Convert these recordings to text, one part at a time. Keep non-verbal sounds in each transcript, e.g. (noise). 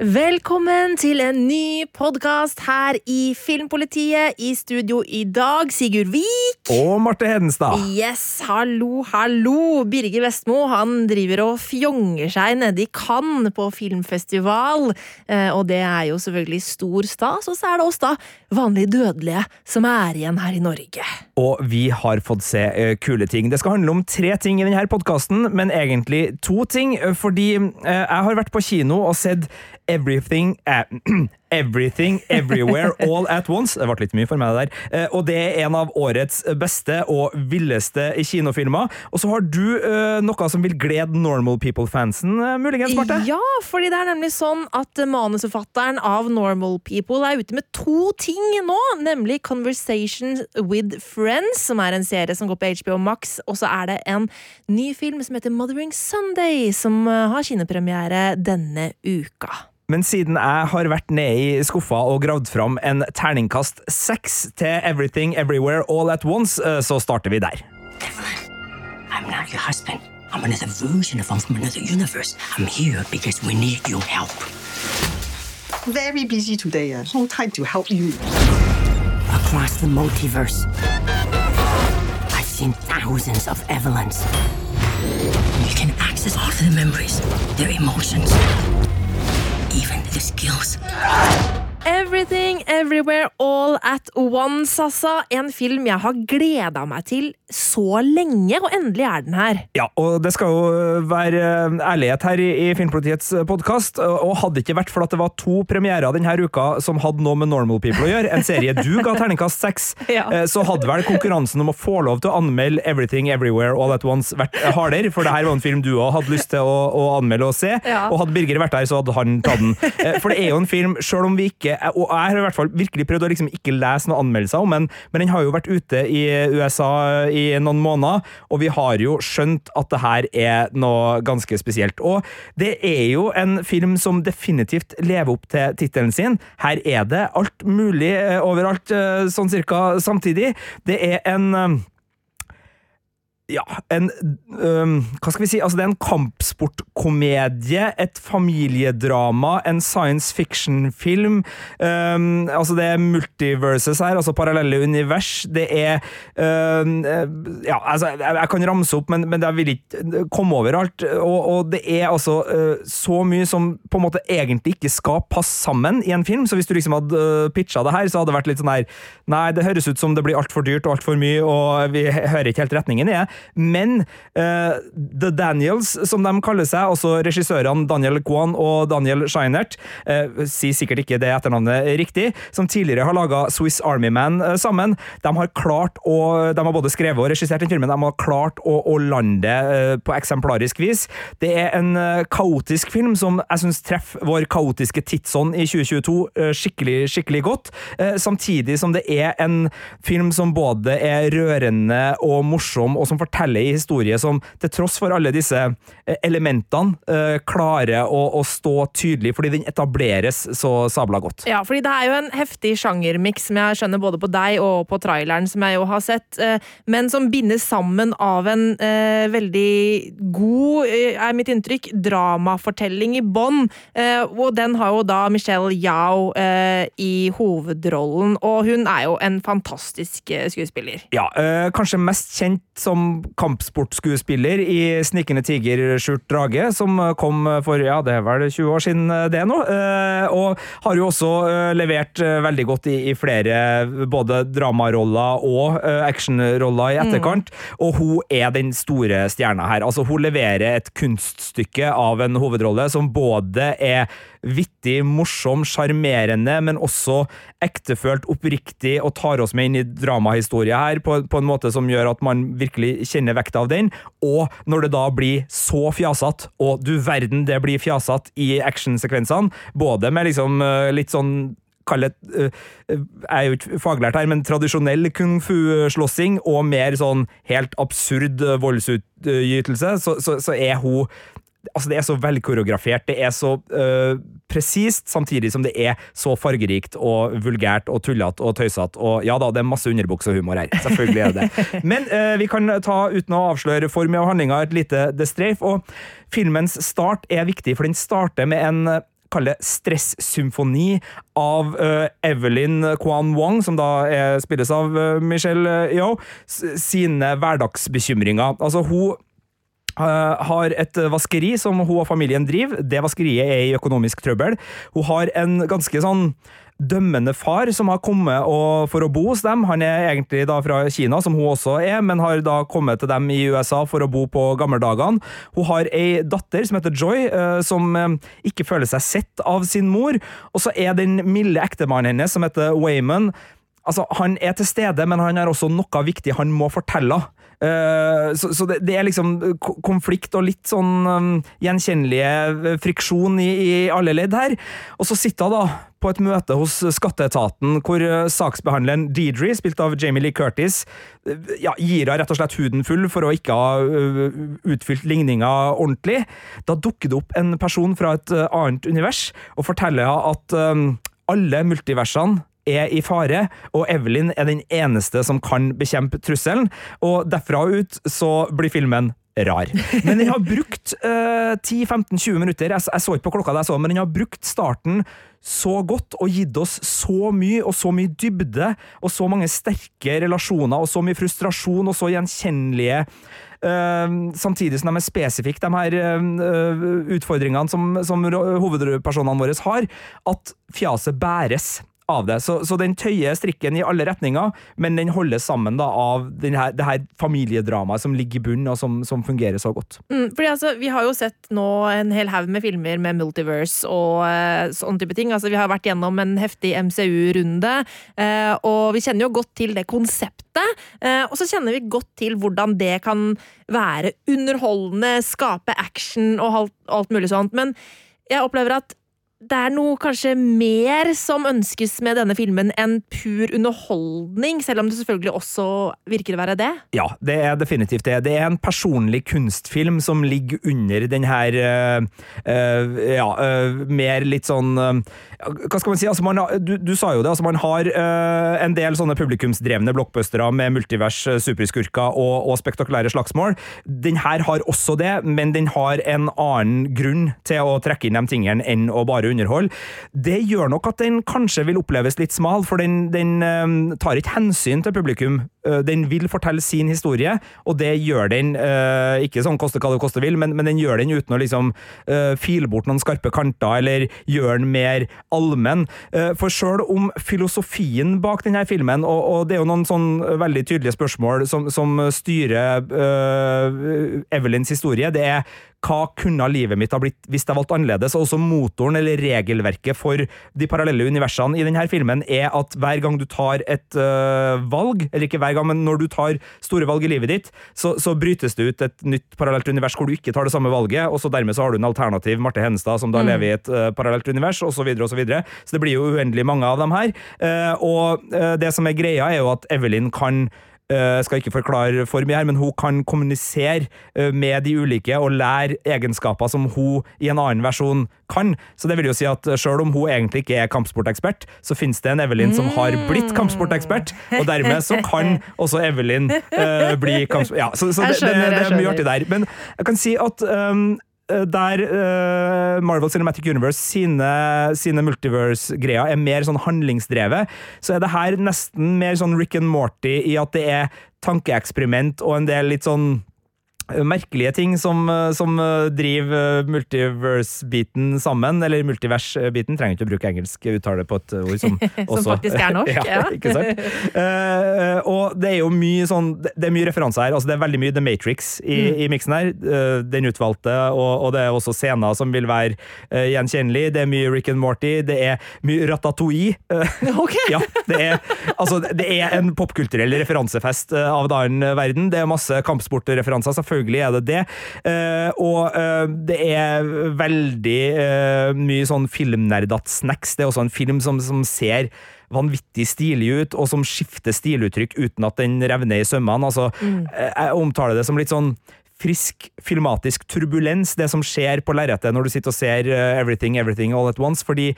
Velkommen til en ny podkast her i Filmpolitiet. I studio i dag, Sigurd Vik. Og Marte Hedenstad. Yes, hallo, hallo. Birger Vestmo han driver og fjonger seg nede i Cannes på filmfestival. Eh, Og det er jo selvfølgelig stor stas. Og så er det oss, da, vanlige dødelige, som er igjen her i Norge. Og vi har fått se eh, kule ting. Det skal handle om tre ting i denne podkasten, men egentlig to ting. eh, Fordi jeg har vært på kino og sett Everything (clears throat) Everything, Everywhere, (laughs) All at Once. Det ble litt mye for meg, det der. Eh, og det er en av årets beste og villeste kinofilmer. Og så har du eh, noe som vil glede Normal People-fansen, eh, muligens, Marte? Ja, fordi det er nemlig sånn at manusforfatteren av Normal People er ute med to ting nå, nemlig Conversations with Friends, som er en serie som går på HBO Max, og så er det en ny film som heter Mothering Sunday, som har kinepremiere denne uka. Men siden jeg har vært nede i skuffa og gravd fram en terningkast seks til Everything Everywhere All At Once, eh, så starter vi der. I'm not your husband. I'm another version of him from another universe. I'm here because we need your help. Very busy today. Uh, no time to help you. Across the multiverse, I've seen thousands of Evelyns. You can access all of their memories, their emotions, even the skills. Everything Everywhere All At Once, altså. En film jeg har gleda meg til så lenge, og endelig er den her. Ja, og det skal jo være eh, ærlighet her i, Filmpolitiets podkast, og hadde ikke vært for at det var to premierer denne uka som hadde noe med Normal People å gjøre, en serie du ga terningkast seks, (laughs) Ja. eh, så hadde vel konkurransen om å få lov til å anmelde Everything Everywhere All At Once vært hardere, for det her var en film du òg hadde lyst til å, å anmelde og se, Ja. og hadde Birger vært der, så hadde han tatt den. Eh, For det er jo en film, sjøl om vi ikke Og jeg har i hvert fall virkelig prøvd å liksom ikke lese noen anmeldelser om den, men den har jo vært ute i USA i noen måneder, og vi har jo skjønt at det her er noe ganske spesielt. Og det er jo en film som definitivt lever opp til tittelen sin. Her er det alt mulig eh, overalt, eh, sånn cirka samtidig. Det er en eh, ja, en um, Hva skal vi si? Altså, det er en kampsportkomedie, et familiedrama, en science fiction-film. Um, altså, det er multiverses her, altså parallelle univers. Det er øh, Ja, altså, jeg, jeg kan ramse opp, men, men jeg vil ikke komme overalt. Og, og det er altså uh, så mye som på en måte egentlig ikke skal passe sammen i en film. Så hvis du liksom hadde uh, pitcha det her, så hadde det vært litt sånn her Nei, det høres ut som det blir altfor dyrt og altfor mye, og vi hører ikke helt retningen i det. Men uh, The Daniels, som de kaller seg, altså regissørene Daniel Kwan og Daniel Scheinert, uh, sier sikkert ikke det etternavnet riktig, som tidligere har laga Swiss Army Man uh, sammen, de har klart å De har både skrevet og regissert den filmen, de har klart å, å lande på eksemplarisk vis. Det er en kaotisk film som jeg syns treffer vår kaotiske tidsånd i 2022 eh, skikkelig, skikkelig godt, samtidig som det er en film som både er rørende og morsom, og som forteller en historie som til tross for alle disse eh, elementene eh, klarer å, å stå tydelig, fordi den etableres så sabla godt. Ja, fordi det er jo en heftig sjangermiks som jeg skjønner både på deg og på traileren, som jeg jo har sett, eh, men som bindes sammen av en eh, veldig god, er mitt inntrykk, dramafortelling i bånn. Eh, og den har jo da Michelle Yao eh, i hovedrollen, og hun er jo en fantastisk skuespiller. Ja, eh, kanskje mest kjent som kampsportskuespiller i Snikkende tiger, skjult drage', som kom for ja, det er vel 20 år siden eh, det nå, eh, og har jo også eh, levert veldig godt i, i flere både dramaroller og actionroller i etterkant, og hun er den store stjerna her. Altså, hun leverer et kunststykke av en hovedrolle som både er vittig, morsom, sjarmerende, men også ektefølt, oppriktig, og tar oss med inn i dramahistoria her på, på en måte som gjør at man virkelig kjenner vekta av den. Og når det da blir så fjasete, og du verden det blir fjasete i actionsekvensene, både med liksom eh, litt sånn kalle det eh, Jeg er jo ikke faglært her, men tradisjonell kung fu-slåssing og mer sånn helt absurd eh, voldsutgytelse, så, så, så er hun Altså, det er så velkoreografert, det er så uh, presist, samtidig som det er så fargerikt og vulgært og tullete og tøysete. Og ja da, det er masse underbuksehumor her. Selvfølgelig er det det. (laughs) Men uh, vi kan ta, uten å avsløre form av handlinga, et lite destreif. Og filmens start er viktig, for den starter med en kalle stressymfoni av uh, Evelyn Kwan Wong, som da er, spilles av uh, Michelle Yo, sine hverdagsbekymringer. Altså, hun har et vaskeri som hun og familien driver. Det vaskeriet er i økonomisk trøbbel. Hun har en ganske sånn dømmende far som har kommet for å bo hos dem. Han er egentlig da fra Kina, som hun også er, men har da kommet til dem i USA for å bo på gammeldagene. Hun har ei datter som heter Joy, uh, som uh, ikke føler seg sett av sin mor. Og så er den milde ektemannen hennes, som heter Wayman, altså, han er til stede, men han har også noe viktig han må fortelle. Uh, så, så det, det, er liksom konflikt og litt sånn um, gjenkjennelige friksjon i, i, alle ledd her. Og så sitter hun da på et møte hos skatteetaten hvor saksbehandleren Deidre, spilt av Jamie Lee Curtis, ja, gir henne rett og slett huden full for å ikke ha utfylt ligninga ordentlig. Da dukker det opp en person fra et annet univers og forteller henne at alle multiversene er i fare, og Evelyn er den eneste som kan bekjempe trusselen. Og derfra ut så blir filmen rar. Men den har brukt uh, 10-15-20 minutter, jeg, jeg, så ikke på klokka da jeg så men den har brukt starten så godt og gitt oss så mye, og så mye dybde, og så mange sterke relasjoner, og så mye frustrasjon, og så gjenkjennelige Uh, samtidig som de er spesifikke, de her uh, utfordringene som, som hovedpersonene våre har, at fjaset bæres av det. Så, så, den tøyer strikken i alle retninger, men den holdes sammen da av her, det her familiedramaet som ligger i bunnen, og som, som, fungerer så godt. Mm, fordi altså, Vi har jo sett nå en hel haug med filmer med multiverse og uh, sånn type ting. Altså, vi har vært gjennom en heftig MCU-runde, uh, og vi kjenner jo godt til det konseptet. Uh, og så kjenner vi godt til hvordan det kan være underholdende, skape action og alt, alt mulig sånt. Men jeg opplever at det er noe kanskje mer som ønskes med denne filmen enn pur underholdning, selv om det selvfølgelig også virker å være det? Ja, det er definitivt det. Det er en personlig kunstfilm som ligger under den her øh, øh, Ja, øh, mer litt sånn Hva skal man si? Altså, man, du, du, sa jo det, altså man har en del sånne publikumsdrevne blockbustere med multivers, superskurker og, og spektakulære slagsmål. Den her har også det, men den har en annen grunn til å trekke inn de tingene enn å bare underhold. Det gjør nok at den kanskje vil oppleves litt smal, for den, den um, tar ikke hensyn til publikum. Uh, den vil fortelle sin historie, og det gjør den uh, ikke sånn koste hva det koste vil, men, men, den gjør den uten å liksom uh, file bort noen skarpe kanter, eller gjøre den mer allmenn. for sjøl om filosofien bak denne filmen, og, og, det er jo noen sånn veldig tydelige spørsmål som, som styrer Evelyns historie, det er hva kunne livet mitt ha blitt hvis jeg valgte annerledes? Og også motoren, eller regelverket for de parallelle universene i denne filmen, er at hver gang du tar et uh, valg, eller ikke hver gang, men når du tar store valg i livet ditt, så, så, brytes det ut et nytt parallelt univers hvor du ikke tar det samme valget, og så dermed så har du en alternativ Marte Henstad som da mm. lever i et uh, parallelt univers, osv., osv. Så, videre, og så, så det blir jo uendelig mange av dem her. Uh, og det som er greia, er jo at Evelyn kan jeg eh, skal ikke forklare for mye her, men hun kan kommunisere eh, med de ulike og lære egenskaper som hun i en annen versjon kan. Så det vil jo si at selv om hun egentlig ikke er kampsportekspert, så finnes det en Evelyn som har blitt kampsportekspert, og dermed så kan (laughs) også Evelyn uh, bli kampsport... Ja, så, så det, det, det, er mye artig der. Men jeg kan si at um, Eh, der uh, Marvel Cinematic Universe sine, sine multiverse-greier er mer sånn handlingsdrevet, så er det her nesten mer sånn Rick and Morty i at det er tankeeksperiment og en del litt sånn merkelige ting som, eh, som eh, driver eh, multiverse-biten sammen. Eller multivers-biten. Trenger ikke å bruke engelsk uttale på et ord som (laughs) også Som faktisk er norsk, (laughs) ja. ikke sant? Uh, og det er jo mye sånn Det er mye referanser her. altså Det er veldig mye The Matrix i, mm. i miksen her. Uh, den utvalgte, og, og, det er også scener som vil være uh, gjenkjennelige. Det er mye Rick and Morty. Det er mye Ratatouille. okay. (laughs) ja, det er, altså, det er en popkulturell referansefest av en annen verden. Det er masse kampsportreferanser. selvfølgelig selvfølgelig er det det. Uh, og uh, det er veldig uh, mye sånn filmnerdete snacks. Det er også en film som, som ser vanvittig stilig ut, og som skifter stiluttrykk uten at den revner i sømmene. Altså, mm. Jeg omtaler det som litt sånn frisk filmatisk turbulens, det som skjer på lerretet når du sitter og ser eh, Everything, Everything All At Once, fordi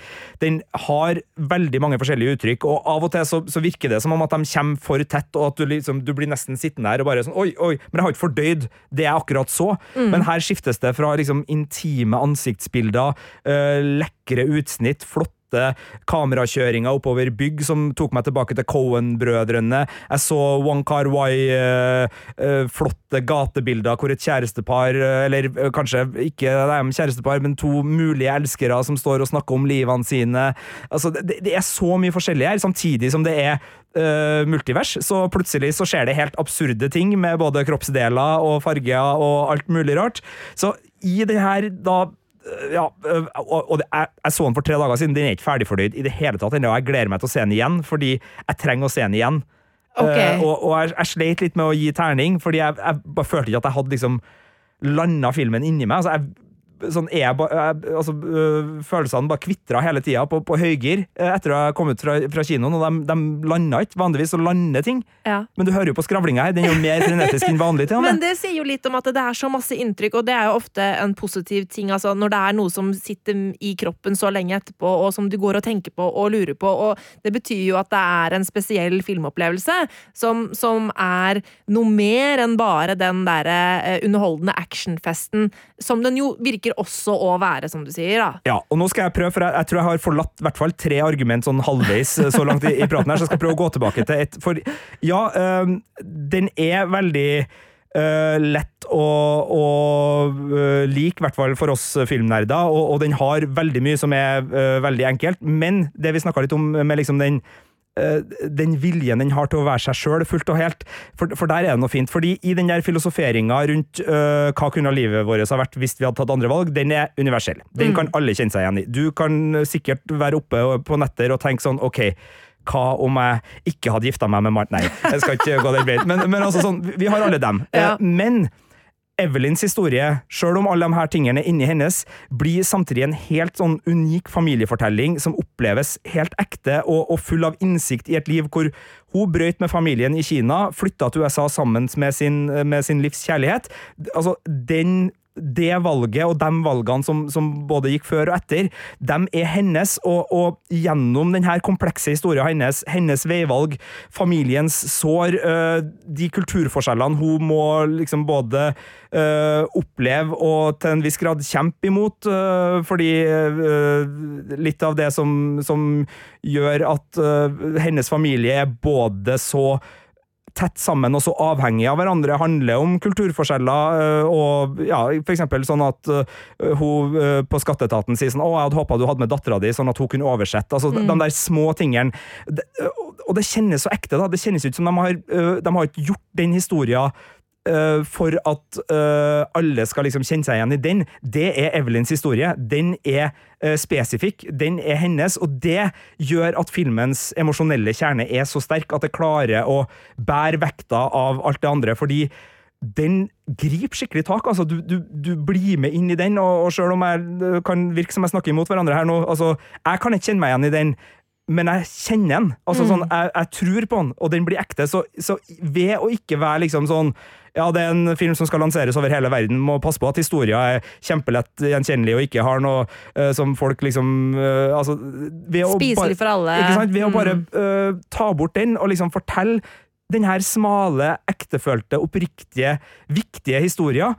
den har veldig mange forskjellige uttrykk, og av og til så, så virker det som om at de kommer for tett, og at du, liksom, du blir nesten sittende her og bare sånn Oi, oi, men jeg har ikke fordøyd det jeg akkurat så. Men her skiftes det fra liksom intime ansiktsbilder, øh, lekre utsnitt, flotte kamerakjøringa oppover bygg som tok meg tilbake til Cohen-brødrene. Jeg så Wong Kar Wai, øh, øh, flotte gatebilder hvor et kjærestepar, øh, eller kanskje ikke det er kjærestepar, men to mulige elskere som står og snakker om livene sine. Altså, det, det er så mye forskjellig her, samtidig som det er Uh, multivers, så plutselig så skjer det helt absurde ting med både kroppsdeler og farger og alt mulig rart. Så i det her, da ja, og det, jeg, jeg så den for tre dager siden. Den er ikke ferdigfordøyd i det hele tatt ennå. Jeg gleder meg til å se den igjen, fordi jeg trenger å se den igjen. Okay. Uh, og og jeg, jeg sleit litt med å gi terning, fordi jeg, jeg bare følte ikke at jeg hadde liksom landa filmen inni meg. Altså, jeg, sånn er altså, øh, følelsene bare kvitra hele tida på, på høygir eh, etter å ha kommet fra, fra kinoen, og de, de landa ikke. Vanligvis så lander ting, Ja. men du hører jo på skravlinga her. Den er jo mer frenetisk enn vanlig. til (laughs) Men det. sier jo litt om at det er så masse inntrykk, og det er jo ofte en positiv ting. Altså når det er noe som sitter i kroppen så lenge etterpå, og som du går og tenker på og lurer på. Og det betyr jo at det er en spesiell filmopplevelse som, som er noe mer enn bare den derre eh, underholdende actionfesten, som den jo virker også å være, som du sier. da. Ja, og nå skal jeg prøve, for jeg, jeg tror jeg har forlatt i hvert fall tre argument sånn halvveis eh, så langt i, i praten her, så jeg skal prøve å gå tilbake til et For ja, øh, den er veldig Uh, lett å, å uh, like, i hvert fall for oss filmnerder, og, og den har veldig mye som er uh, veldig enkelt, men det vi snakka litt om med liksom den den viljen den har til å være seg sjøl fullt og helt. For, for der er det noe fint. Fordi i den der filosoferinga rundt eh, hva kunne livet vårt ha vært hvis vi hadde tatt andre valg, den er universell. Den kan alle kjenne seg igjen i. Du kan sikkert være oppe på netter og tenke sånn OK. Hva om jeg ikke hadde gifta meg med Mart? Nei, jeg skal ikke gå den veien. Men, men altså sånn, vi har alle dem. (laughs) Ja. Eh, Men Evelyns historie, sjøl om alle de her tingene er inni hennes, blir samtidig en helt sånn unik familiefortelling som oppleves helt ekte og, og full av innsikt i et liv hvor hun brøyt med familien i Kina, flytta til USA sammen med sin, med sin livs kjærlighet. Altså, den det valget og de valgene som, som både gikk før og etter, de er hennes, og, og gjennom denne komplekse historien hennes, hennes veivalg, familiens sår, øh, de kulturforskjellene hun må liksom både øh, oppleve og til en viss grad kjempe imot, øh, fordi litt av det som, som gjør at hennes familie er både så tett sammen og så avhengige av hverandre, handler om kulturforskjeller, øh, og ja, for eksempel sånn at øh, hun øh, på skatteetaten sier sånn 'Å, jeg hadde håpa du hadde med dattera di', sånn at hun kunne oversette. Altså, de der små tingene. Og det kjennes så ekte, da. Det kjennes ut som de har, de har gjort den historien øh, for at uh, alle skal liksom kjenne seg igjen i den. Det er Evelyns historie. Den er uh, spesifikk, den er hennes, og det gjør at filmens emosjonelle kjerne er så sterk at det klarer å bære vekta av alt det andre, fordi den griper skikkelig tak. altså Du, du, du blir med inn i den, og, og selv om jeg kan virke som jeg snakker imot hverandre her nå, altså jeg kan ikke kjenne meg igjen i den. Men jeg kjenner den. Altså sånn, jeg, jeg tror på den, og den blir ekte. Så, så ved å ikke være liksom sånn ja, det er en film som skal lanseres over hele verden. Må passe på at historia er kjempelett gjenkjennelig og ikke har noe uh, som folk liksom uh, altså, Spiselig for alle. Ikke sant? Ved å bare Mm. eh, ta bort den og liksom fortelle den her smale, ektefølte, oppriktige, viktige historia,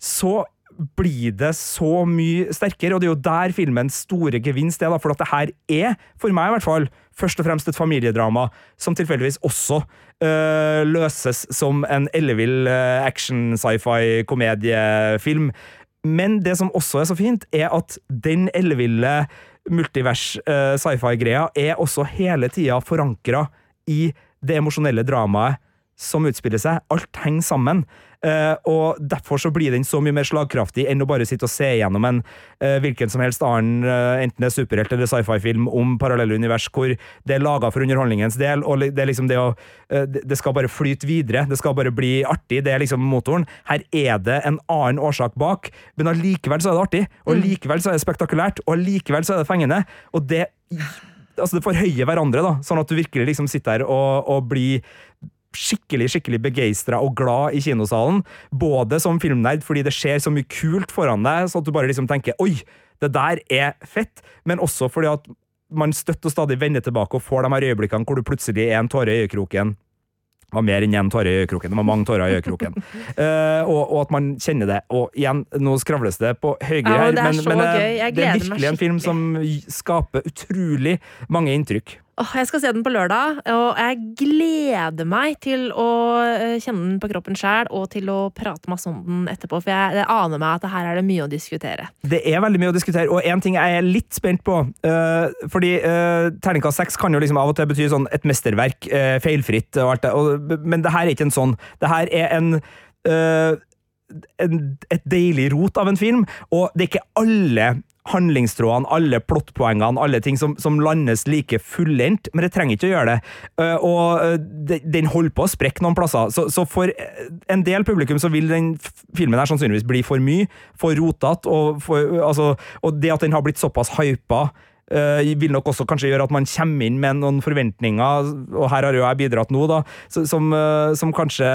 så blir det så mye sterkere, og det er jo der filmens store gevinst er, da, for at det her er, for meg i hvert fall, først og fremst et familiedrama, som tilfeldigvis også øh, løses som en ellevill øh, action-sci-fi-komediefilm. Men det som også er så fint, er at den elleville multivers-sci-fi-greia er også hele tida forankra i det emosjonelle dramaet som utspiller seg. Alt henger sammen. Eh, og Derfor så blir den så mye mer slagkraftig enn å bare sitte og se gjennom en eh, hvilken som helst annen, eh, enten det er superhelt eller sci-fi-film om parallelle univers, hvor det er laga for underholdningens del, og det er liksom det å Det skal bare flyte videre, det skal bare bli artig, det er liksom motoren. Her er det en annen årsak bak, men allikevel så er det artig, og likevel så er det spektakulært, og allikevel så er det fengende. Og det altså det forhøyer hverandre, da, sånn at du virkelig liksom sitter her og, og blir skikkelig skikkelig begeistra og glad i kinosalen. Både som filmnerd fordi det skjer så mye kult foran deg, så at du bare liksom tenker 'oi, det der er fett', men også fordi at man støtt og stadig vender tilbake og får de her øyeblikkene hvor du plutselig er en tåre i øyekroken. Det var mer enn én tåre i øyekroken. Det var mange tårer i øyekroken. uh, (laughs) og, og at man kjenner det. Og igjen, nå skravles det på høygir her, er men, men eh, det er virkelig en film som skaper utrolig mange inntrykk. Åh, jeg skal se den på lørdag, og jeg gleder meg til å eh, kjenne den på kroppen sjæl, og til å prate masse om den etterpå, for jeg, jeg aner meg at her er det mye å diskutere. Det er veldig mye å diskutere, og én ting jeg er litt spent på. uh, fordi uh, terningkast seks kan jo liksom av og til bety sånn et mesterverk, uh, feilfritt og alt det, og, men det her er ikke en sånn. Det her er en en, et deilig rot av en film, og det er ikke alle handlingstrådene, alle plottpoengene, alle ting som, som landes like fullendt, men det trenger ikke å gjøre det. Eh, og eh, den holder på å sprekke noen plasser, så, så for eh, en del publikum så vil den filmen her sannsynligvis bli for mye, for rotete, og, altså, og det at den har blitt såpass hypa, vil nok også kanskje gjøre at man kommer inn med noen forventninger, og her har jo jeg bidratt nå, da, som, eh, som kanskje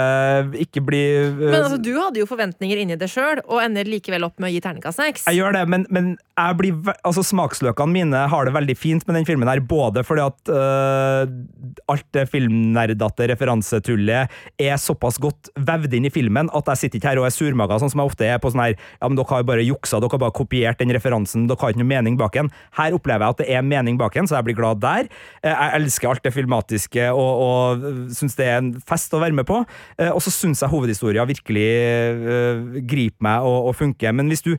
ikke blir eh, Men altså, du hadde jo forventninger inni det sjøl, og ender likevel opp med å gi terningkast seks. Jeg gjør det, men, men jeg blir, altså smaksløkene mine har det veldig fint med den filmen her, både fordi at uh, alt det filmnerdete referansetullet er såpass godt vevd inn i filmen at jeg sitter ikke her og er surmaga, sånn som jeg ofte er på sånn her Ja, men dere har jo bare juksa, dere har bare kopiert den referansen, dere har ikke noe mening bak den. Her opplever jeg at det er mening bak en, så jeg blir glad der. Eh, Jeg elsker alt det filmatiske og, og syns det er en fest å være med på. Eh, Og så syns jeg hovedhistoria virkelig griper meg og, og funker. Men hvis du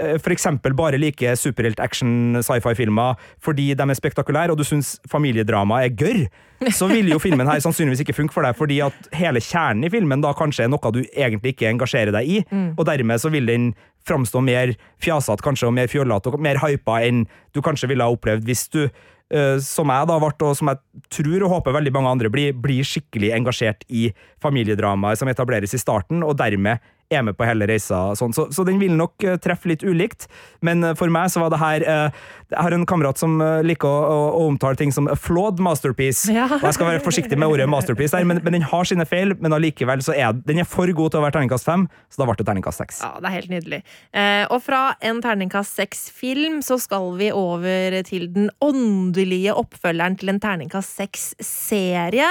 eh, eksempel bare liker superhelt-action-sci-fi-filmer fordi de er spektakulære, og du syns familiedrama er gørr, så vil jo filmen her sannsynligvis ikke funke for deg, fordi at hele kjernen i filmen da kanskje er noe du egentlig ikke engasjerer deg i, og dermed så vil den framstå mer fjasete kanskje, og mer fjollete og mer hypa enn du kanskje ville ha opplevd hvis du Uh, som jeg da ble, og som jeg tror og håper veldig mange andre blir, blir skikkelig engasjert i familiedramaet som etableres i starten, og dermed er med på hele reisa. Sånn. Så, så den vil nok eh, treffe litt ulikt, men eh, for meg så var det her eh, Jeg har en kamerat som liker å, å, å omtale ting som a flawed masterpiece. Ja. Og jeg skal være forsiktig med ordet masterpiece, der, men, men den har sine feil, men allikevel så er den er for god til å være terningkast fem, så da ble det terningkast seks. Ja, det er helt nydelig. Og fra en terningkast seks-film så skal vi over til den åndelige oppfølgeren til en terningkast seks-serie.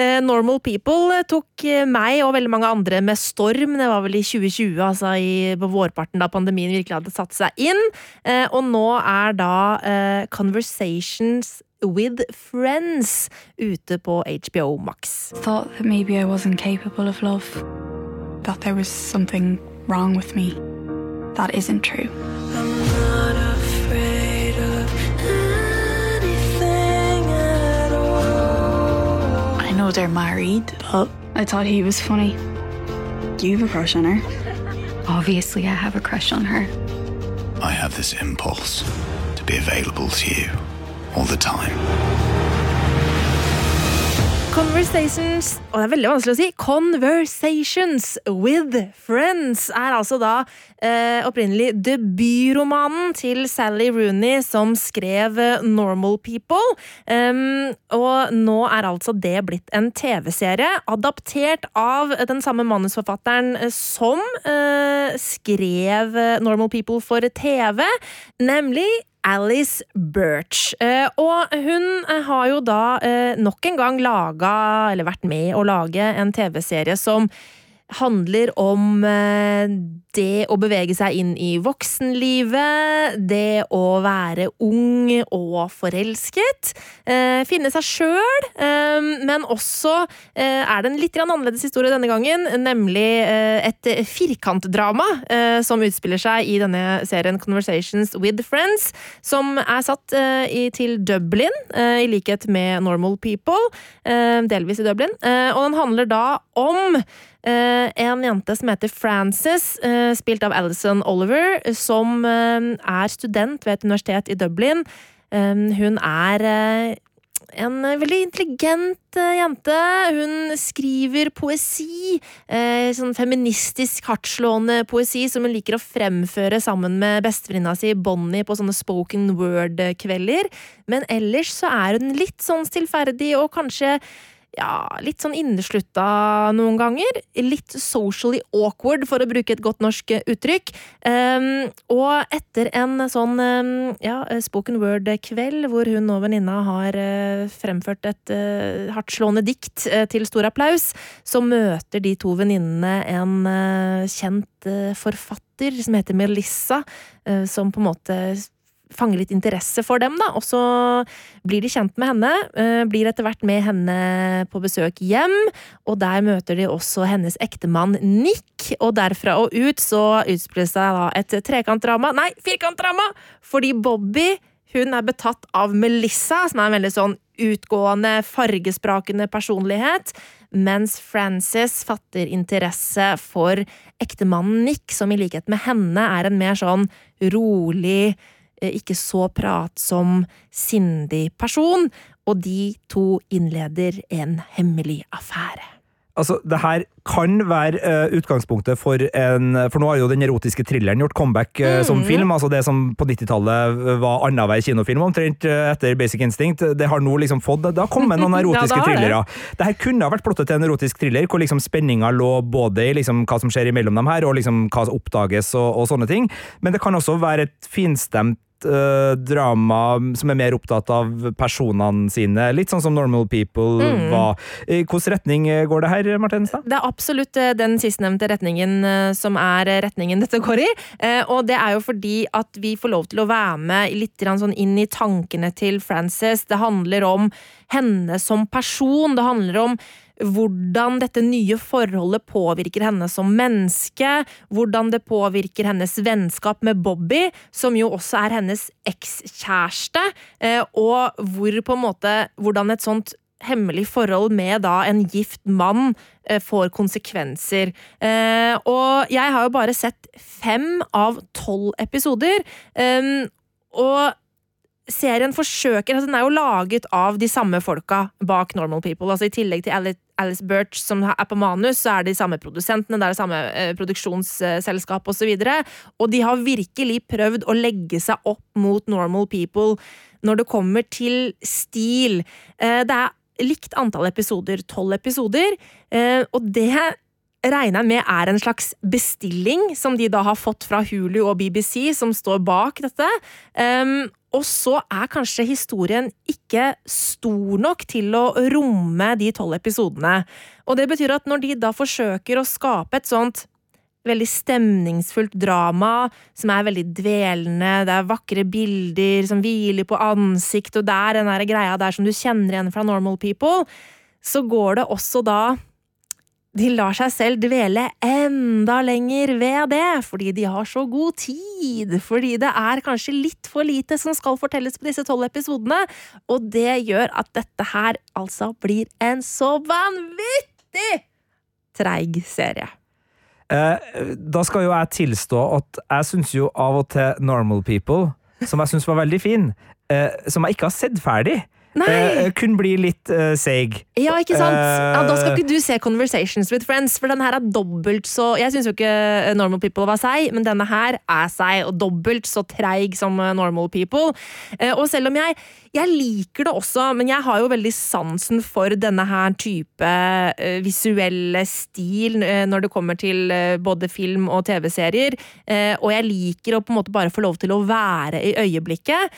Eh, Normal People tok eh, meg og veldig mange andre med storm. Det var vel i 2020, altså i, på vårparten da pandemien virkelig hadde satt seg inn. Eh, og nå er da eh, Conversations with Friends ute på HBO Max. thought that maybe I wasn't capable of love, that there was something wrong with me. That isn't true. They're married, but I thought he was funny. Do you have a crush on her? Obviously, I have a crush on her. I have this impulse to be available to you all the time. Conversations Og det er veldig vanskelig å si. Conversations with Friends er altså da eh, opprinnelig debutromanen til Sally Rooney, som skrev eh, Normal People. Um, og nå er altså det blitt en TV-serie, adaptert av den samme manusforfatteren eh, som eh, skrev eh, Normal People for TV, nemlig Alice Birch. Eh, og hun eh, har jo da eh, nok en gang laga, eller vært med å lage, en TV-serie som handler om eh, det å bevege seg inn i voksenlivet, det å være ung og forelsket, eh, finne seg sjøl, eh, men også er det en litt annerledes historie denne gangen, nemlig et firkantdrama som utspiller seg i denne serien Conversations with Friends, som er satt til Dublin, i likhet med Normal People, delvis i Dublin, og den handler da om en jente som heter Frances, eh, spilt av Alison Oliver, som eh, er student ved et universitet i Dublin. Eh, hun er eh, en veldig intelligent eh, jente. Hun skriver poesi. Eh, sånn feministisk, hardtslående poesi som hun liker å fremføre sammen med bestevenninna si Bonnie på sånne spoken word-kvelder. Men ellers så er hun litt sånn stillferdig og kanskje ja, litt sånn inneslutta noen ganger. Litt socially awkward, for å bruke et godt norsk uttrykk. Um, og etter en sånn um, ja, spoken word-kveld, hvor hun og venninna har uh, fremført et uh, hardtslående dikt uh, til stor applaus, så møter de to venninnene en kjent forfatter som heter Melissa, som på en måte fange litt interesse for dem, da. Og så blir de kjent med henne, eh, blir etter hvert med henne på besøk hjem, og der møter de også hennes ektemann Nick, og derfra og ut så utspiller seg da et trekantdrama, nei, firkantdrama, fordi Bobby hun er betatt av Melissa, som er en veldig sånn utgående, fargesprakende personlighet, mens Frances fatter interesse for ektemannen Nick, som i likhet med henne er en mer sånn rolig, ikke så pratsom, sindig person, og de to innleder en hemmelig affære. Altså, det her kan være uh, utgangspunktet for en For nå har jo den erotiske thrilleren gjort comeback uh, mm. som film. altså Det som på 90-tallet var annenhver kinofilm, omtrent uh, etter Basic Instinct. Det har nå liksom fått Det har kommet noen (laughs) erotiske ja, det thrillere. Det. det her kunne ha vært plottet til en erotisk thriller, hvor liksom spenninga lå både i liksom hva som skjer imellom dem her, og liksom hva som oppdages og, og sånne ting. Men det kan også være et finstemt uh, drama som er mer opptatt av personene sine. Litt sånn som Normal People mm. var. I hvilken retning går det her, Martenstad? Det er absolutt eh, den sistnevnte retningen eh, som er retningen dette går i. Og det er jo fordi at vi får lov til å være med litt sånn inn i tankene til Frances. Det handler om henne som person. Det handler om hvordan dette nye forholdet påvirker henne som menneske, hvordan det påvirker hennes vennskap med Bobby, som jo også er hennes ekskjæreste, eh, og hvor på en måte hvordan et sånt hemmelig forhold med da en gift mann eh, får konsekvenser. Eh, og jeg har jo bare sett fem av tolv episoder. Og serien forsøker altså Den er jo laget av de samme folka bak Normal People. altså I tillegg til Alice Birch som er på manus, så er de samme produsentene, det er det samme eh, produksjonsselskap osv. Og, så og de har virkelig prøvd å legge seg opp mot Normal People når det kommer til stil. Eh, det er likt antall episoder, tolv episoder, eh, og det regner jeg med er en slags bestilling som de da har fått fra Hulu og BBC, som står bak dette. Og så er kanskje historien ikke stor nok til å romme de tolv episodene. Og det betyr at når de da forsøker å skape et sånt veldig stemningsfullt drama som er veldig dvelende, det er vakre bilder som hviler på ansikt, og det er den der greia der som du kjenner igjen fra Normal People, så går det også da de lar seg selv dvele enda lenger ved det, fordi de har så god tid, fordi det er kanskje litt for lite som skal fortelles på disse tolv episodene, og det gjør at dette her altså blir en så vanvittig treig serie. Eh, da skal jo jeg tilstå at jeg syns jo av og til Normal People, som jeg syns var veldig fin, eh, som jeg ikke har sett ferdig. Uh, kun bli litt uh, seig. Ja, ikke sant? Ja, da skal ikke du se Conversations with Friends, for denne her er dobbelt så Jeg syns jo ikke Normal People var seig, men denne her er seig, og dobbelt så treig som Normal People. Og selv om jeg, jeg liker det også, men jeg har jo veldig sansen for denne her type visuelle stil når det kommer til både film og TV-serier, og jeg liker å på en måte bare få lov til å være i øyeblikket.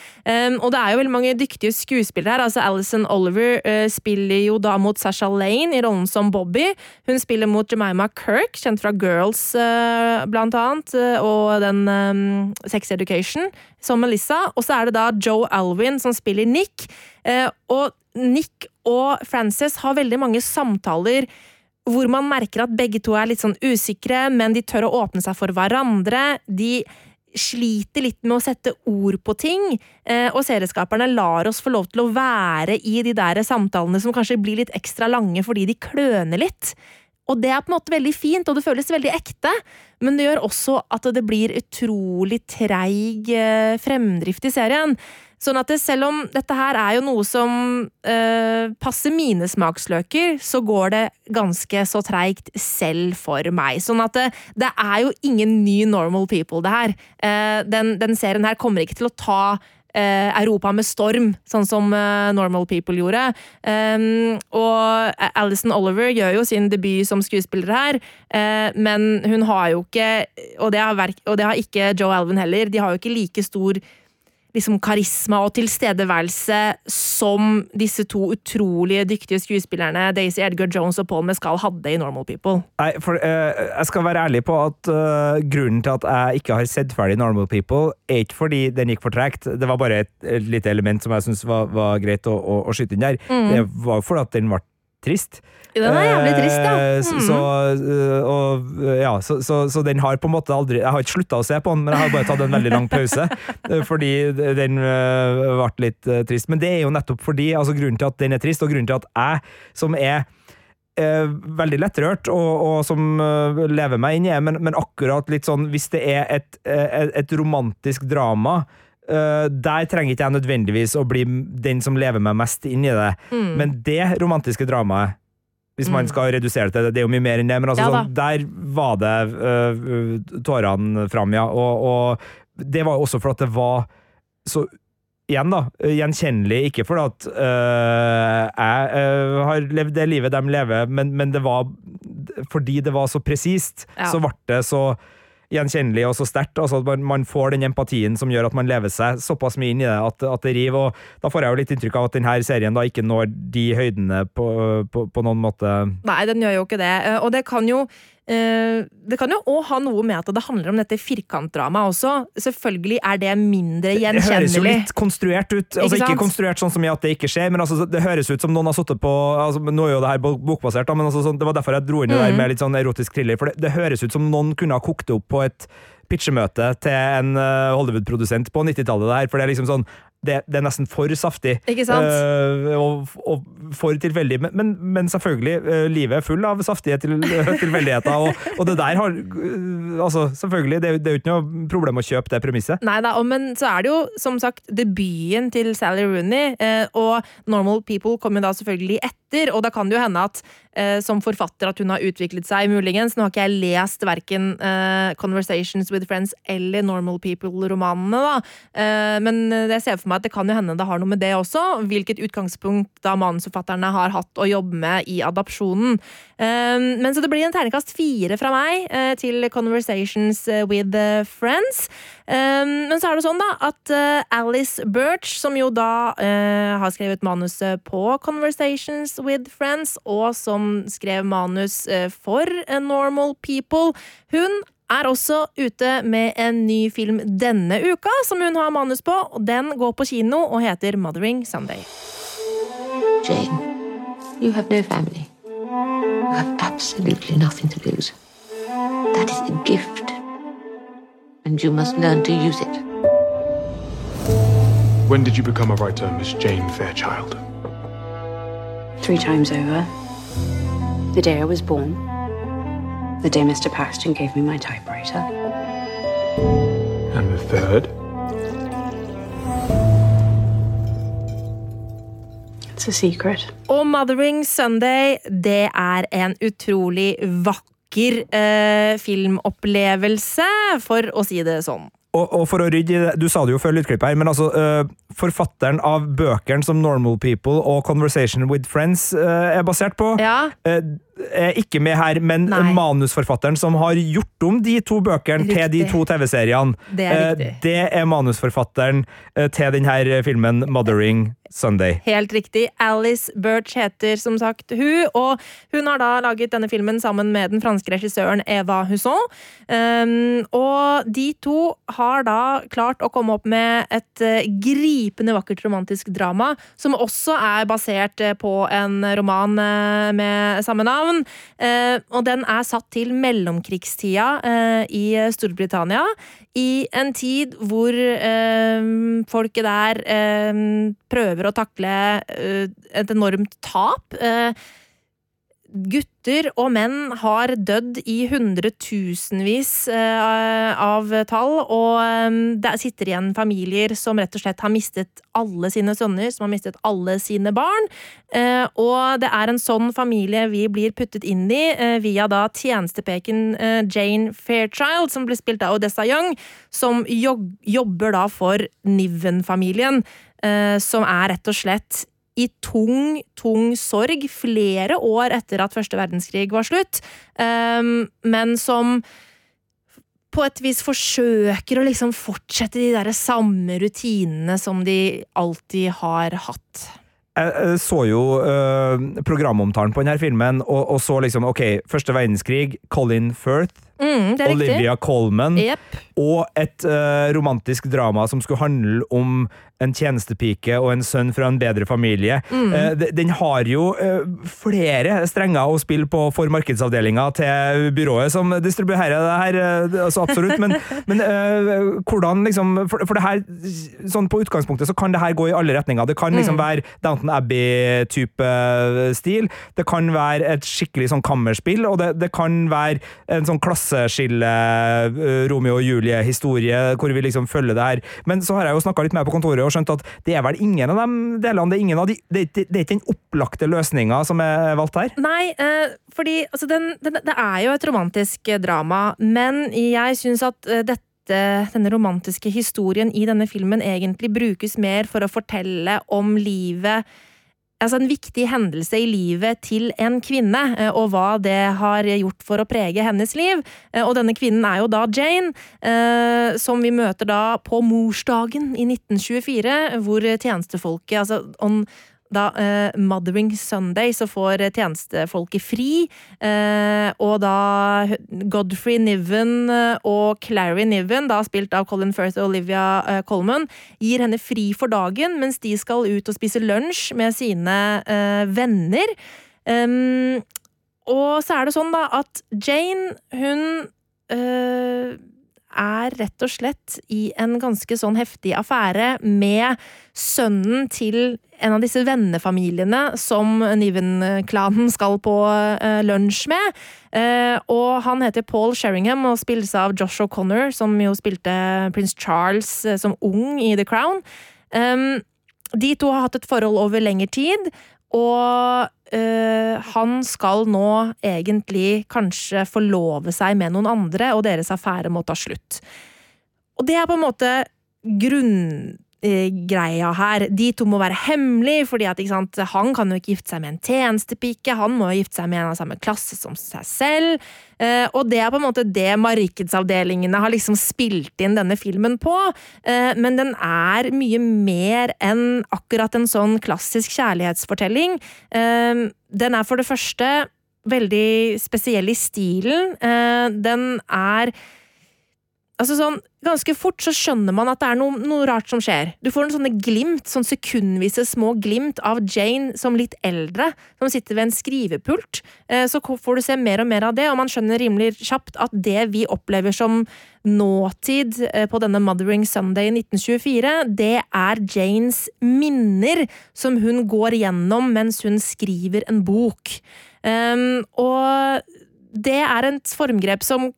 og det er jo veldig mange dyktige skuespillere her altså Alison Oliver uh, spiller jo da mot Sasha Lane i rollen som Bobby. Hun spiller mot Jemima Kirk, kjent fra Girls uh, blant annet, uh, og den um, Sex Education, som Melissa. Og så er det da Joe Alvin som spiller Nick. og Nick og Frances har veldig mange samtaler hvor man merker at begge to er litt sånn usikre, men de tør å åpne seg for hverandre. De sliter litt med å sette ord på ting, eh, og serieskaperne lar oss få lov til å være i de der samtalene som kanskje blir litt ekstra lange fordi de kløner litt. Og det er på en måte veldig fint, og det føles veldig ekte, men det gjør også at det blir utrolig treig eh, fremdrift i serien. Sånn at det, selv om dette her er jo noe som øh, passer mine smaksløker, så går det ganske så treigt selv for meg. Sånn at det, det, er jo ingen ny normal people, det her. Uh, den, den, serien her kommer ikke til å ta eh, Europa med storm, sånn som eh, Normal People gjorde. Um, og Alison Oliver gjør jo sin debut som skuespiller her, eh, men hun har jo ikke og det, har og det har ikke Joe Alvin heller. De har jo ikke like stor liksom karisma og tilstedeværelse som disse to utrolig dyktige skuespillerne Daisy Edgar Jones og Paul Mescal hadde i Normal People. Nei, for uh, Jeg skal være ærlig på at uh, grunnen til at jeg ikke har sett ferdig Normal People, er ikke fordi den gikk for tregt. Det var bare et, et lite element som jeg syntes var, var, greit å, å, å skyte inn der. Det var fordi at den ble trist. Den er jævlig trist, ja. Eh, Mm. Så, øh, og, ja, så, så, så den har på en måte aldri Jeg har ikke slutta å se på den, men jeg har bare tatt en veldig lang pause. øh, (laughs) Fordi den ble litt trist. Men det er jo nettopp fordi altså Grunnen til at den er trist, og grunnen til at jeg, som er eh, veldig lettrørt, og, og som eh, lever meg inn i men, men akkurat litt sånn Hvis det er et, et, et romantisk drama eh, der trenger ikke jeg nødvendigvis å bli den som lever meg mest inn i det. Mm. Men det romantiske dramaet, hvis man skal redusere det til det, det er jo mye mer enn det, men altså, Ja sånn, der var det uh, tårene fram, ja. Og, og det var jo også for at det var så Igjen, da. Gjenkjennelig. Ikke fordi at øh, jeg øh, har levd det livet de lever, men, men det var fordi det var så presist, Ja. så ble det så gjenkjennelig og så sterkt. Altså at man, får den empatien som gjør at man lever seg såpass mye inn i det at, at det river. Og da får jeg jo litt inntrykk av at denne serien da ikke når de høydene på, på, på noen måte. Nei, den gjør jo ikke det. Eh, Og det kan jo det kan jo òg ha noe med at det handler om dette firkantdramaet også. Selvfølgelig er det mindre gjenkjennelig. Det høres jo litt konstruert ut. Altså Ikke Ikke konstruert sånn som i at det ikke skjer, men altså, det høres ut som noen har sittet på altså, Nå er jo det her bokbasert, men altså, sånn, det var derfor jeg dro inn det Mm. der med litt sånn erotisk thriller. For det, det høres ut som noen kunne ha kokt det opp på et pitchemøte til en eh, Hollywood-produsent på 90-tallet. det For det er liksom sånn det, det er nesten for saftig. Ikke sant? Uh, og, og for tilfeldig. Men, men, men selvfølgelig, eh, livet er full av saftige til, tilfeldigheter. Og, og det der har eh, Altså, selvfølgelig, det, det er jo ikke noe problem å kjøpe det premisset. Nei da, men så er det jo som sagt debuten til Sally Rooney, eh, og Normal People kommer da selvfølgelig etter, og da kan det jo hende at eh, som forfatter at hun har utviklet seg, muligens. Nå har ikke jeg lest verken eh, Conversations with Friends eller Normal People-romanene, da, eh, men jeg ser for meg at det kan jo hende det har noe med det også, hvilket utgangspunkt da manusforfatterne har hatt å jobbe med i adopsjonen. Eh, men så det blir en terningkast fire fra meg eh, til Conversations eh, with eh, Friends. Um, men så er det sånn da at eh, Alice Birch, som jo da eh, har skrevet manuset på Conversations with Friends, og som skrev manus eh, for eh, Normal People, hun er også ute med en ny film denne uka, som hun har manus på. Den går på kino og heter Mothering Sunday. Jane, you have no family. You have absolutely nothing to lose. That is a gift. And you must learn to use it. When did you become a writer, Miss Jane Fairchild? Three times over. The day I was born. The day Mr. Paxton gave me my typewriter. And the third? It's a secret. Og Mothering Sunday, det er en utrolig vakker eh, filmopplevelse, for å si det sånn. Og, og for å rydde i det, Du sa det jo før lydklippet her, men altså øh, forfatteren av bøkene som Normal People og Conversation with Friends øh, er basert på, Ja. er ikke med her, men Nei. manusforfatteren som har gjort om de to bøkene til de to TV-seriene, Det er øh, det er manusforfatteren øh, til denne filmen Mothering Sunday. Helt riktig. Alice Birch heter som sagt hun, og hun har da laget denne filmen sammen med den franske regissøren Eva Husson. Um, og de to har da klart å komme opp med et eh, gripende vakkert romantisk drama, som også er basert eh, på en roman eh, med samme navn. Eh, og den er satt til mellomkrigstida eh, i Storbritannia, i en tid hvor eh, folket der eh, prøver å takle eh, et enormt tap. Eh, gutter og menn har dødd i hundretusenvis eh, av tall, og eh, det sitter igjen familier som rett og slett har mistet alle sine sønner, som har mistet alle sine barn. Eh, og det er en sånn familie vi blir puttet inn i via da tjenestepeken Jane Fairchild, som blir spilt av Odessa Young, som jobber da for Niven-familien, som er rett og slett i tung, tung sorg flere år etter at første verdenskrig var slutt, um, men som på et vis forsøker å liksom fortsette de der samme rutinene som de alltid har hatt. Jeg så jo uh, programomtalen på denne filmen, og, og, så liksom ok, første verdenskrig, Colin Firth, mm, Olivia Colman, yep. og et uh, romantisk drama som skulle handle om en tjenestepike og en sønn fra en bedre familie. Mm. Uh, den har jo uh, flere strenger å spille på for markedsavdelinga til byrået som distribuerer det her, altså absolutt, men, (laughs) men hvordan liksom for, for, det her, sånn på utgangspunktet så kan det her gå i alle retninger. Det kan liksom mm. være Downton Abbey-type stil, det kan være et skikkelig sånn kammerspill, og det, det kan være en sånn klasseskille, Romeo og Julie-historie, hvor vi liksom følger det her. Men så har jeg jo snakka litt med på kontoret og skjønt at det er vel ingen av de delene, det er ingen av de Det, det, det er ikke den opplagte løsninga som er valgt her? Nei, eh, fordi altså, den, den, det er jo et romantisk drama, men jeg syns at eh, dette denne romantiske historien i denne filmen egentlig brukes mer for å fortelle om livet altså en viktig hendelse i livet til en kvinne, eh, og hva det har gjort for å prege hennes liv. Eh, og denne kvinnen er jo da Jane, eh, som vi møter da på morsdagen i 1924, hvor tjenestefolket altså on, da uh, Mothering Sunday så får tjenestefolket fri, uh, og da Godfrey Niven eh, og Clary Niven, da spilt av Colin Firth og Olivia uh, Colman, gir henne fri for dagen mens de skal ut og spise lunsj med sine venner. Um, og så er det sånn, da, at Jane, hun er rett og slett i en ganske sånn heftig affære med sønnen til en av disse vennefamiliene som Niven-klanen skal på uh, lunsj med. Uh, og han heter Paul Sheringham og spilles av Josh O'Connor, som jo spilte prins Charles uh, som ung i The Crown. De to har hatt et forhold over lengre tid, og Uh, han skal nå egentlig kanskje forlove seg med noen andre, og deres affære må ta slutt. Og det er på en måte grunn greia her. De to må være hemmelige, fordi at han kan jo ikke gifte seg med en tjenestepike. Han må jo gifte seg med en av samme klasse som seg selv. Eh, og det er på en måte det markedsavdelingene har liksom spilt inn denne filmen på. Eh, men den er mye mer enn akkurat en sånn klassisk kjærlighetsfortelling. Eh, den er for det første veldig spesiell i stilen. Eh, den er Altså sånn, Ganske fort så skjønner man at det er noe, noe rart som skjer. Du får en sånne glimt, sånn sekundvise små glimt av Jane som litt eldre, som sitter ved en skrivepult. Eh, så får du se mer og mer av det, og man skjønner rimelig kjapt at det vi opplever som nåtid eh, på denne Mothering Sunday 1924, det er Janes minner som hun går gjennom mens hun skriver en bok. Um, og det er et formgrep som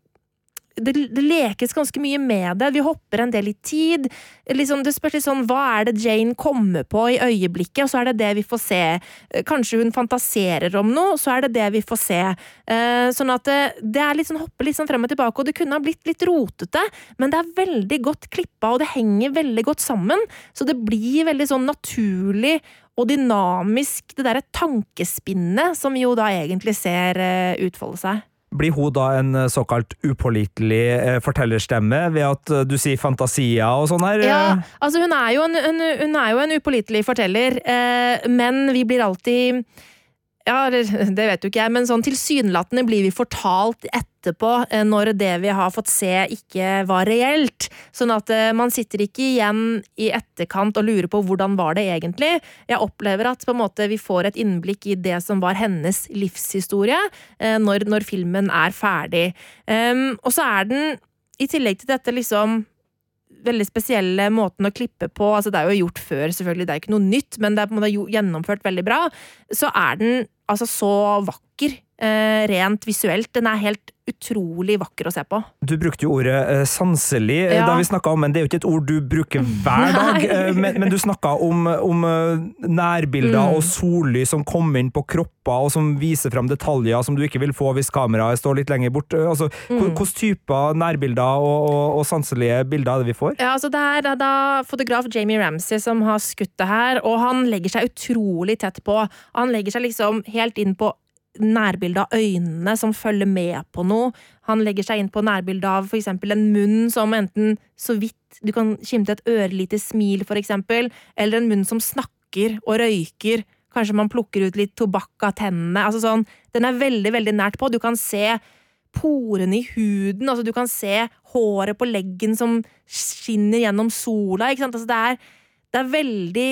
det, det, lekes ganske mye med det. Vi hopper en del i tid. Liksom, det spørs litt sånn hva er det Jane kommer på i øyeblikket, og så er det det vi får se. Eh, kanskje hun fantaserer om noe, så er det det vi får se. Uh, sånn at det, det er litt sånn hopper litt sånn frem og tilbake, og det kunne ha blitt litt rotete, men det er veldig godt klippa, og det henger veldig godt sammen. Så det blir veldig sånn naturlig og dynamisk, det derre tankespinnet som jo da egentlig ser uh, utfolde seg. Blir hun da en eh, såkalt upålitelig eh, fortellerstemme ved at eh, du sier fantasier og sånn her? Ja, altså hun er jo en, en, hun er jo en upålitelig forteller, men vi blir alltid ja, det vet jo ikke jeg, men sånn tilsynelatende blir vi fortalt etterpå, eh, når det vi har fått se ikke var reelt. Sånn at eh, man sitter ikke igjen i etterkant og lurer på hvordan var det egentlig. Jeg opplever at måte vi får et innblikk i det som var hennes livshistorie, eh, når, når filmen er ferdig. Um, og så er den, i tillegg til dette liksom veldig spesielle måten å klippe på. altså Det er jo gjort før, selvfølgelig, det er ikke noe nytt, men det er på en måte gjennomført veldig bra. Så er den altså så vakker eh, rent visuelt. Den er helt utrolig vakker å se på. Du brukte jo ordet eh, sanselig eh, Ja. da vi snakka om, men det er jo ikke et ord du bruker hver dag. (laughs) Eh, men, men du snakka om, om eh, nærbilder Mm. og sollys som kommer inn på kropper, og som viser fram detaljer som du ikke vil få hvis kameraet står litt lenger bort. Altså, Mm. Hvilke typer nærbilder og, og, og sanselige bilder er det vi får? Ja, altså Det er da fotograf Jamie Ramsey som har skutt det her, og han legger seg utrolig tett på. Han legger seg liksom helt inn på nærbildet av øynene som følger med på noe. Han legger seg inn på nærbildet av eksempel en munn som enten så vidt du kan skimte et ørlite smil, eksempel, eller en munn som snakker og røyker. Kanskje man plukker ut litt tobakk av tennene. Altså sånn, den er veldig, veldig nært på. Du kan se porene i huden, altså du kan se håret på leggen som skinner gjennom sola, ikke sant? Altså det er, det er veldig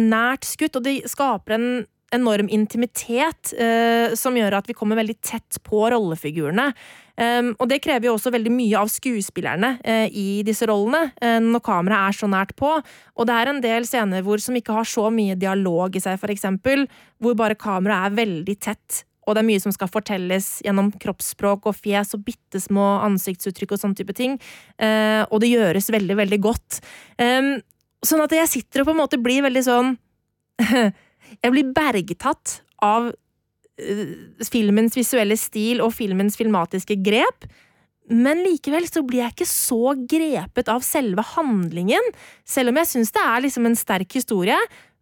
nært skutt, og det skaper en enorm intimitet eh, som gjør at vi kommer veldig tett på rollefigurene. Um, og det krever jo også veldig mye av skuespillerne eh, i disse rollene, eh, når kameraet er så nært på. Og det er en del scener hvor som ikke har så mye dialog i seg, eksempel, hvor bare kameraet er veldig tett. Og det er mye som skal fortelles gjennom kroppsspråk og fjes og bitte små ansiktsuttrykk og sånne type ting. Eh, og det gjøres veldig, veldig godt. Um, sånn at jeg sitter og på en måte blir veldig sånn (laughs) Jeg blir bergtatt av eh, filmens visuelle stil og filmens filmatiske grep. Men likevel så blir jeg ikke så grepet av selve handlingen, selv om jeg syns det er liksom en sterk historie.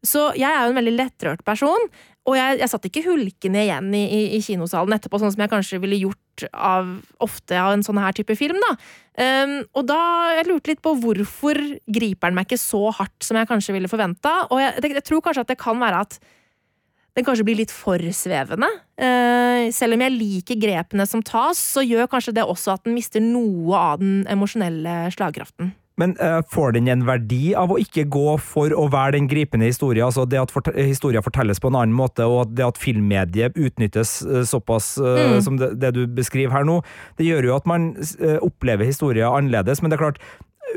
Så jeg er jo en veldig lettrørt person, og jeg, jeg satt ikke hulkende igjen i, i, i kinosalen etterpå, sånn som jeg kanskje ville gjort av, ofte av en sånn her type film. da. Um, og da jeg lurte litt på hvorfor griper den meg ikke så hardt som jeg kanskje ville forventa. Og jeg, jeg, jeg tror kanskje at det kan være at den kanskje blir litt for svevende. Uh, selv om jeg liker grepene som tas, så gjør kanskje det også at den mister noe av den emosjonelle slagkraften. Men uh, får den en verdi av å ikke gå for å være den gripende historien? Altså det at fort historien fortelles på en annen måte, og det at filmmediet utnyttes uh, såpass uh, Mm. som det, det du beskriver her nå, det gjør jo at man opplever historien annerledes. Men det er klart,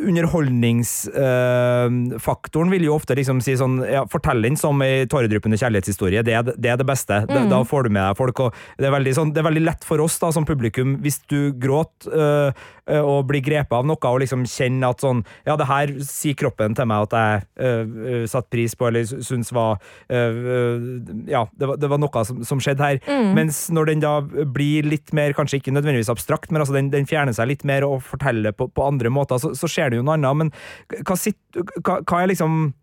underholdningsfaktoren vil jo ofte liksom si sånn ja, Fortell den som ei tåredryppende kjærlighetshistorie, det er det, er det beste. Da- Mm. Da får du med deg folk. Og det, er veldig sånn, det er veldig lett for oss da, som publikum, hvis du gråter øh, og bli grepet av noe, og liksom kjenne at sånn Ja, det her sier kroppen til meg at jeg øh, satte pris på, eller syns var øh, Ja, det var, det var noe som, som skjedde her. Mm. Mens når den da blir litt mer, kanskje ikke nødvendigvis abstrakt, men altså den, den fjerner seg litt mer og forteller på, på andre måter, så, så skjer det jo noe annet. Men hva, sitt, hva, hva er liksom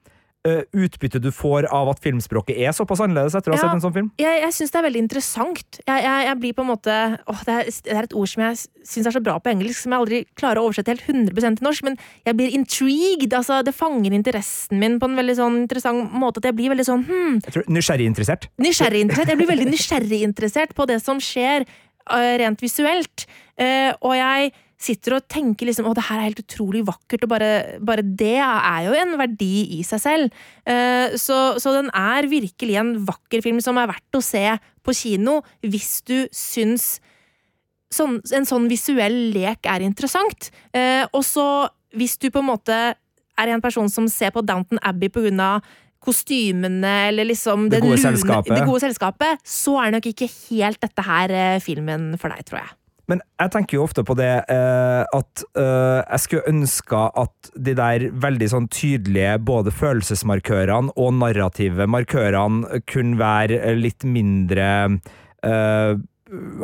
eh, utbyttet du får av at filmspråket er såpass annerledes etter å ha Ja. sett en sånn film? Jeg, jeg syns det er veldig interessant. Jeg, jeg, jeg blir på en måte åh, det, er, det er et ord som jeg syns er så bra på engelsk, som jeg aldri klarer å oversette helt 100% til norsk, men jeg blir intrigued. Altså, det fanger interessen min på en veldig sånn interessant måte. At jeg blir veldig sånn hmm, Nysgjerriginteressert? Nysgjerriginteressert. nysgjerrig interessert? Jeg blir veldig nysgjerrig interessert på det som skjer uh, rent visuelt. uh, og jeg sitter og tenker liksom å, det her er helt utrolig vakkert, og bare, bare det er jo en verdi i seg selv. Eh, så, så den er virkelig en vakker film som er verdt å se på kino hvis du syns sånn, en sånn visuell lek er interessant. Eh, og så, hvis du på en måte er en person som ser på Downton Abbey på grunn av kostymene eller liksom Det gode lune- det gode selskapet, så er nok ikke helt dette her eh, filmen for deg, tror jeg. Men jeg tenker jo ofte på det eh, at eh, jeg skulle ønske at de der veldig sånn tydelige både følelsesmarkørene og narrative markørene kunne være litt mindre eh,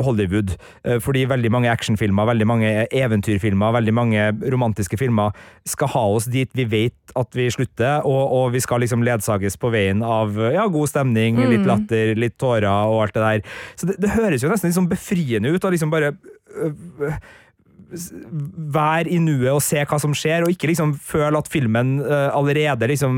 Hollywood. Eh, Fordi veldig mange actionfilmer, veldig mange eventyrfilmer, veldig mange romantiske filmer skal ha oss dit vi vet at vi slutter, og, og vi skal liksom ledsages på veien av ja, god stemning, litt Mm. latter, litt tårer og alt det der. Så det, det høres jo nesten litt sånn befriende ut å liksom bare øh, s- være i nuet og se hva som skjer, og ikke liksom føle at filmen øh, allerede liksom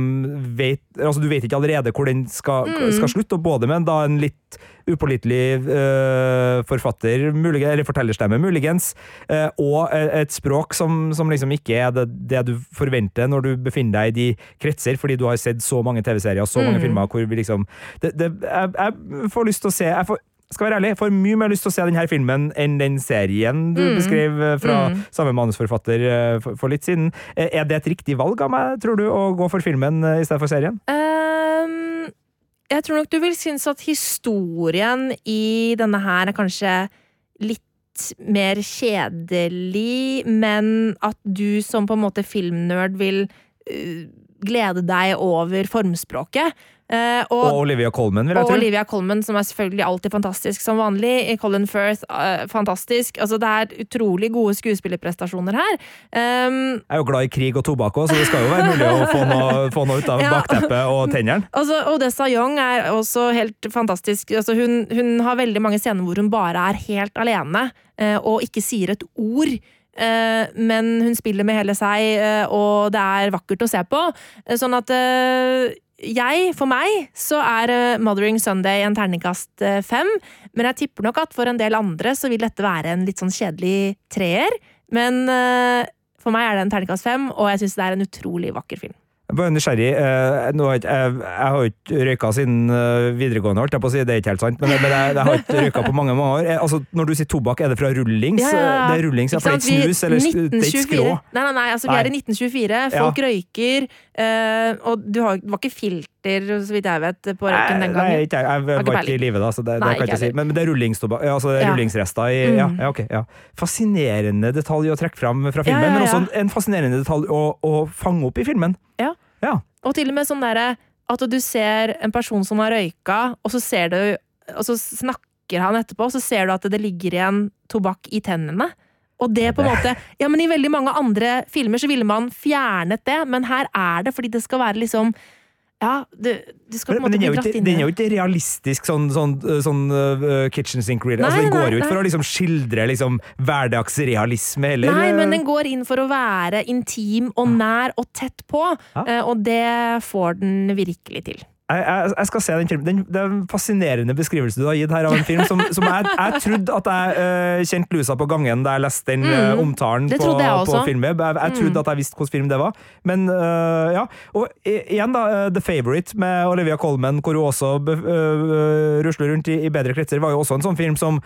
vet Altså, du vet ikke allerede hvor den skal, Mm. skal slutte, og både med da en litt upålitelig uh, forfatter, mulige, eller fortellerstemme, muligens, uh, og et språk som, som liksom ikke er det, det du forventer når du befinner deg i de kretser, fordi du har sett så mange TV-serier og så mange Mm. filmer hvor vi liksom det, det, jeg, jeg får lyst til å se jeg får, skal være ærlig, får mye mer lyst til å se denne filmen enn den serien du Mm. beskrev eh, fra Mm. samme manusforfatter eh, for, for litt siden. Eh, Er det et riktig valg av meg, tror du, å gå for filmen i stedet for serien? Um, jeg tror nok du vil synes at historien i denne her er kanskje litt mer kjedelig, men at du som på en måte filmnerd vil uh, glede deg over formspråket. Uh, og, Og Olivia Colman, vil jeg og. Olivia Colman, som er selvfølgelig alltid fantastisk som vanlig. Colin Firth, uh, fantastisk. Altså, det er utrolig gode skuespillerprestasjoner her. Um, Jeg er jo glad i krig og tobakk òg, så det skal jo være mulig å få noe, få noe ut av (laughs) Ja. bakteppet og tennene. Altså, Odessa Young er også helt fantastisk. Altså, hun, hun har veldig mange scener hvor hun bare er helt alene uh, og ikke sier et ord. Men hun spiller med hele seg, og det er vakkert å se på. Sånn at jeg, for meg, så er eh, Mothering Sunday en terningkast eh, fem. Men jeg tipper nok at for en del andre så vil dette være en litt sånn kjedelig treer. Men eh, for meg er det en terningkast fem, og jeg syns det er en utrolig vakker film. Jeg bare nysgjerrig. jeg, har jo ikke røyka siden videregående, holdt jeg på å si. Det er ikke helt sant, men, jeg, jeg har ikke røyka på mange mange år. Altså, når du sier tobakk, er det fra rullings? Ja, ja, ja. Det er rullings, ja, for det er ikke snus, eller det er ikke skrå. Nei, nei, nei, altså vi er i 1924. Folk røyker, eh, og du har, var ikke filter, så vidt jeg vet, på røyken den Nei, ikke jeg. Jeg var ikke i live da, så det, det kan jeg ikke si. Men, men det er rullingstobakk, ja, altså Ja. rullingsrester i ja, Mm. ja, ok, ja. Fascinerende detalj å trekke fram fra filmen, men også en fascinerende detalj å, å fange opp i filmen. Ja. Ja. Og til og med sånn derre at du ser en person som har røyka, og så ser du Og så snakker han etterpå, og så ser du at det ligger igjen tobakk i tennene. Og det på en måte Ja, men i veldig mange andre filmer så ville man fjernet det, men her er det fordi det skal være liksom Ja, du, du skal på en måte bli dratt inn i den er jo ikke realistisk sånn, sånn, sånn uh, kitchen sink reader. Altså, den går jo ikke for å liksom skildre liksom, hverdagsrealisme heller. Nei, men den går inn for å være intim og nær og tett på, Ja. uh, og det får den virkelig til. Jeg, jeg, jeg skal se den filmen. Den, det er en fascinerende beskrivelse du har gitt her av en film som, som jeg, jeg trodde at jeg uh, kjente lusa på gangen da jeg leste den uh, Mm. omtalen Det på, på filmen. Jeg, jeg trodde Mm. at jeg visste hvilken film det var. Men uh, ja. Og igjen, da. The Favourite med Olivia Colman, hvor hun også rusler rundt i, i bedre kretser, var jo også en sånn film som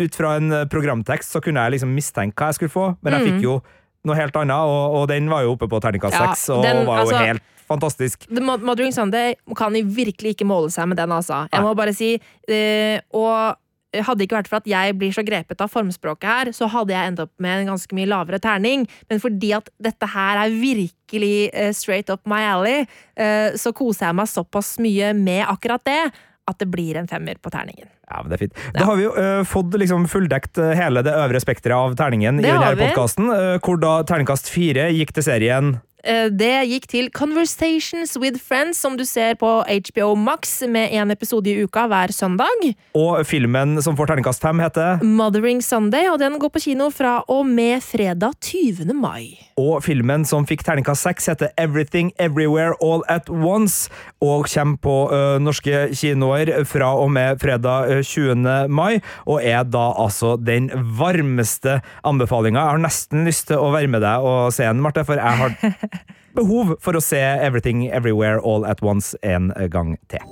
ut fra en programtekst så kunne jeg liksom mistenke hva jeg skulle få, men jeg Mm. fikk jo noe helt annet, og, og den var jo oppe på terningkast Ja, og den- var jo altså- helt fantastisk. The Mothering Sunday kan virkelig ikke måle seg med den, altså. Jeg må bare si uh, Og hadde det ikke vært for at jeg blir så grepet av formspråket her, så hadde jeg endt opp med en ganske mye lavere terning. Men fordi at dette her er virkelig uh, straight up my alley, uh, så koser jeg meg såpass mye med akkurat det at det blir en femmer på terningen. Ja, men det er fint. Da har vi jo uh, fått liksom fulldekt hele det øvre spekteret av terningen Det i denne podkasten, hvor da terningkast fire gikk til serien Det gikk til Conversations with Friends, som du ser på HBO Max, med én episode i uka hver søndag. Og filmen som får terningkast fem, heter Mothering Sunday, og den går på kino fra og med fredag 20. mai. Og filmen som fikk terningkast seks, heter Everything Everywhere All At Once, og kommer på norske kinoer fra og med fredag 20. mai, og er da altså den varmeste anbefalinga. Jeg har nesten lyst til å være med deg og se den, Marte, for jeg har (laughs) behov for å se Everything Everywhere All At Once en gang til.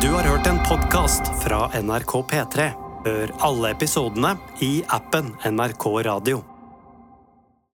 Du har hørt en podkast fra NRK P3. Hør alle episodene i appen NRK Radio.